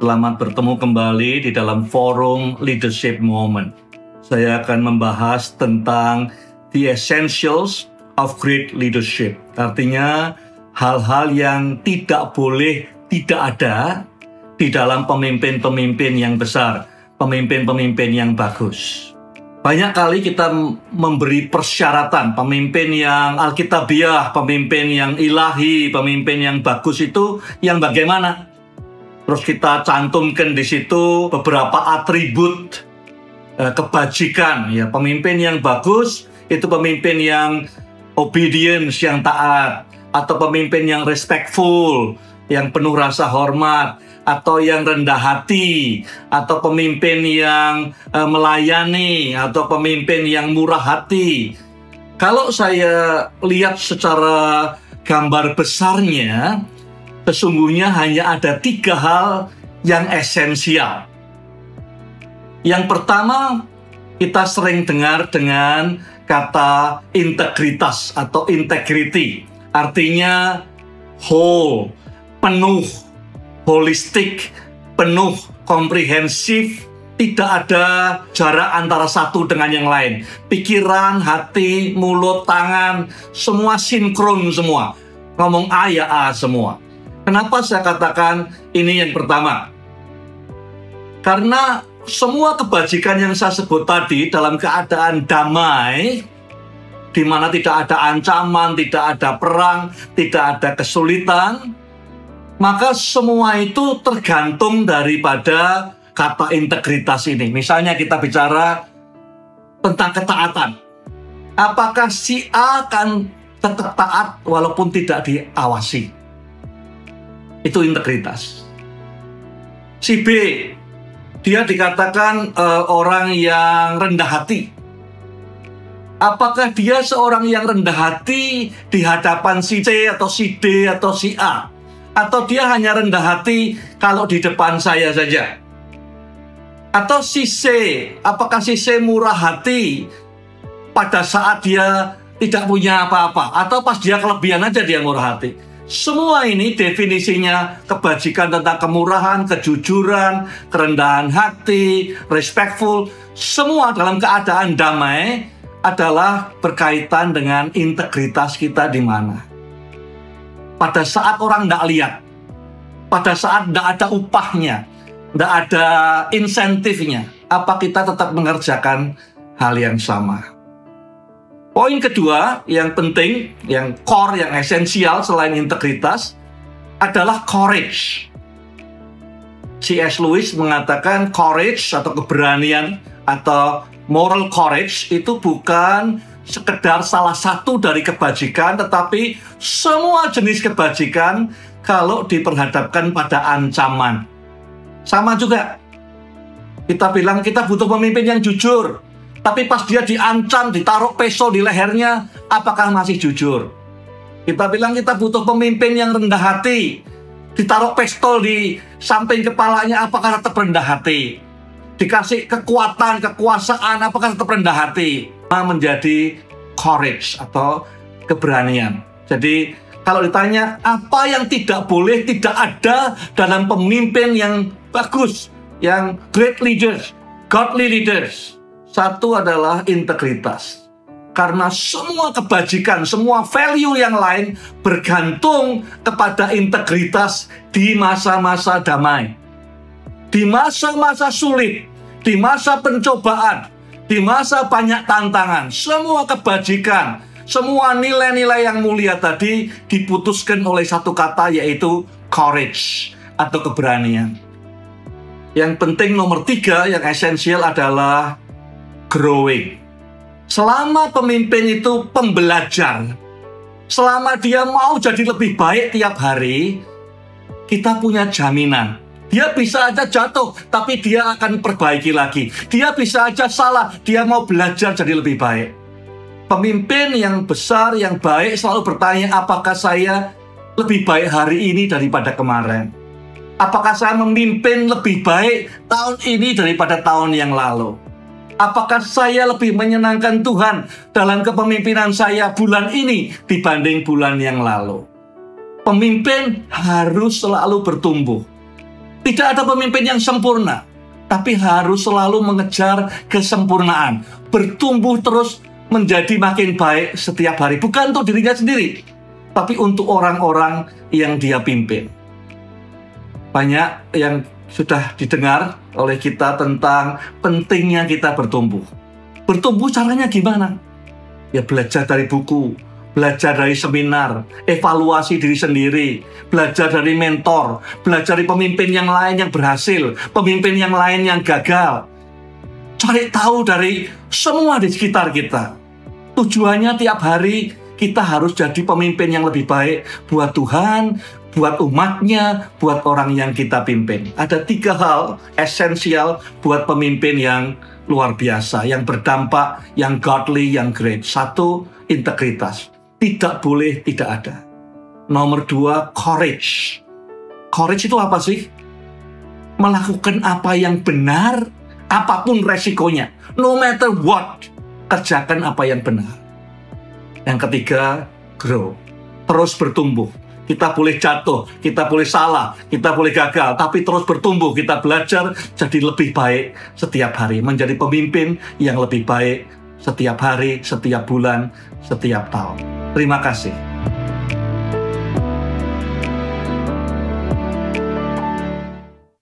Selamat bertemu kembali di dalam forum Leadership Moment. Saya akan membahas tentang the essentials of great leadership. Artinya hal-hal yang tidak boleh tidak ada di dalam pemimpin-pemimpin yang besar, pemimpin-pemimpin yang bagus. Banyak kali kita memberi persyaratan pemimpin yang alkitabiah, pemimpin yang ilahi, pemimpin yang bagus itu yang bagaimana? Terus kita cantumkan di situ beberapa atribut eh, kebajikan. Ya pemimpin yang bagus itu pemimpin yang obedience yang taat. Atau pemimpin yang respectful yang penuh rasa hormat. Atau yang rendah hati. Atau pemimpin yang uh, melayani. Atau pemimpin yang murah hati. Kalau saya lihat secara gambar besarnya sesungguhnya hanya ada tiga hal yang esensial. Yang pertama, kita sering dengar dengan kata integritas atau integrity. Artinya whole, penuh, holistik, penuh, komprehensif, tidak ada jarak antara satu dengan yang lain. Pikiran, hati, mulut, tangan, semua sinkron semua. Ngomong A ya A semua. Kenapa saya katakan ini yang pertama? Karena semua kebajikan yang saya sebut tadi dalam keadaan damai, di mana tidak ada ancaman, tidak ada perang, tidak ada kesulitan, maka semua itu tergantung daripada kata integritas ini. Misalnya kita bicara tentang ketaatan. Apakah si A akan tetap taat walaupun tidak diawasi? Itu integritas. Si B, dia dikatakan uh, orang yang rendah hati. Apakah dia seorang yang rendah hati di hadapan si C atau si D atau si A? Atau dia hanya rendah hati kalau di depan saya saja? Atau si C, apakah si C murah hati pada saat dia tidak punya apa-apa? Atau pas dia kelebihan aja dia murah hati? Semua ini definisinya kebajikan tentang kemurahan, kejujuran, kerendahan hati, respectful, semua dalam keadaan damai adalah berkaitan dengan integritas kita di mana. Pada saat orang tidak lihat, pada saat tidak ada upahnya, tidak ada insentifnya, apa kita tetap mengerjakan hal yang sama? Poin kedua yang penting, yang core, yang esensial selain integritas adalah courage. C.S. Lewis mengatakan courage atau keberanian atau moral courage itu bukan sekedar salah satu dari kebajikan, tetapi semua jenis kebajikan kalau diperhadapkan pada ancaman. Sama juga, kita bilang kita butuh pemimpin yang jujur, tapi pas dia diancam, ditaruh peso di lehernya, apakah masih jujur? Kita bilang kita butuh pemimpin yang rendah hati. Ditaruh pistol di samping kepalanya, apakah tetap rendah hati? Dikasih kekuatan, kekuasaan, apakah tetap rendah hati? Menjadi courage atau keberanian. Jadi kalau ditanya apa yang tidak boleh, tidak ada dalam pemimpin yang bagus, yang great leaders, godly leaders satu adalah integritas. Karena semua kebajikan, semua value yang lain bergantung kepada integritas di masa-masa damai. Di masa-masa sulit, di masa pencobaan, di masa banyak tantangan, semua kebajikan, semua nilai-nilai yang mulia tadi diputuskan oleh satu kata yaitu courage atau keberanian. Yang penting nomor tiga yang esensial adalah growing. Selama pemimpin itu pembelajar, selama dia mau jadi lebih baik tiap hari, kita punya jaminan. Dia bisa aja jatuh, tapi dia akan perbaiki lagi. Dia bisa aja salah, dia mau belajar jadi lebih baik. Pemimpin yang besar, yang baik selalu bertanya, apakah saya lebih baik hari ini daripada kemarin? Apakah saya memimpin lebih baik tahun ini daripada tahun yang lalu? Apakah saya lebih menyenangkan Tuhan dalam kepemimpinan saya bulan ini dibanding bulan yang lalu? Pemimpin harus selalu bertumbuh. Tidak ada pemimpin yang sempurna, tapi harus selalu mengejar kesempurnaan, bertumbuh terus menjadi makin baik setiap hari, bukan untuk dirinya sendiri, tapi untuk orang-orang yang dia pimpin. Banyak yang sudah didengar oleh kita tentang pentingnya kita bertumbuh. Bertumbuh caranya gimana? Ya belajar dari buku, belajar dari seminar, evaluasi diri sendiri, belajar dari mentor, belajar dari pemimpin yang lain yang berhasil, pemimpin yang lain yang gagal. Cari tahu dari semua di sekitar kita. Tujuannya tiap hari kita harus jadi pemimpin yang lebih baik buat Tuhan, buat umatnya, buat orang yang kita pimpin. Ada tiga hal esensial buat pemimpin yang luar biasa, yang berdampak, yang godly, yang great. Satu, integritas. Tidak boleh tidak ada. Nomor dua, courage. Courage itu apa sih? Melakukan apa yang benar, apa pun resikonya. No matter what, kerjakan apa yang benar. Yang ketiga, grow. Terus bertumbuh kita boleh jatuh, kita boleh salah, kita boleh gagal, tapi terus bertumbuh, kita belajar jadi lebih baik setiap hari, menjadi pemimpin yang lebih baik setiap hari, setiap bulan, setiap tahun. Terima kasih.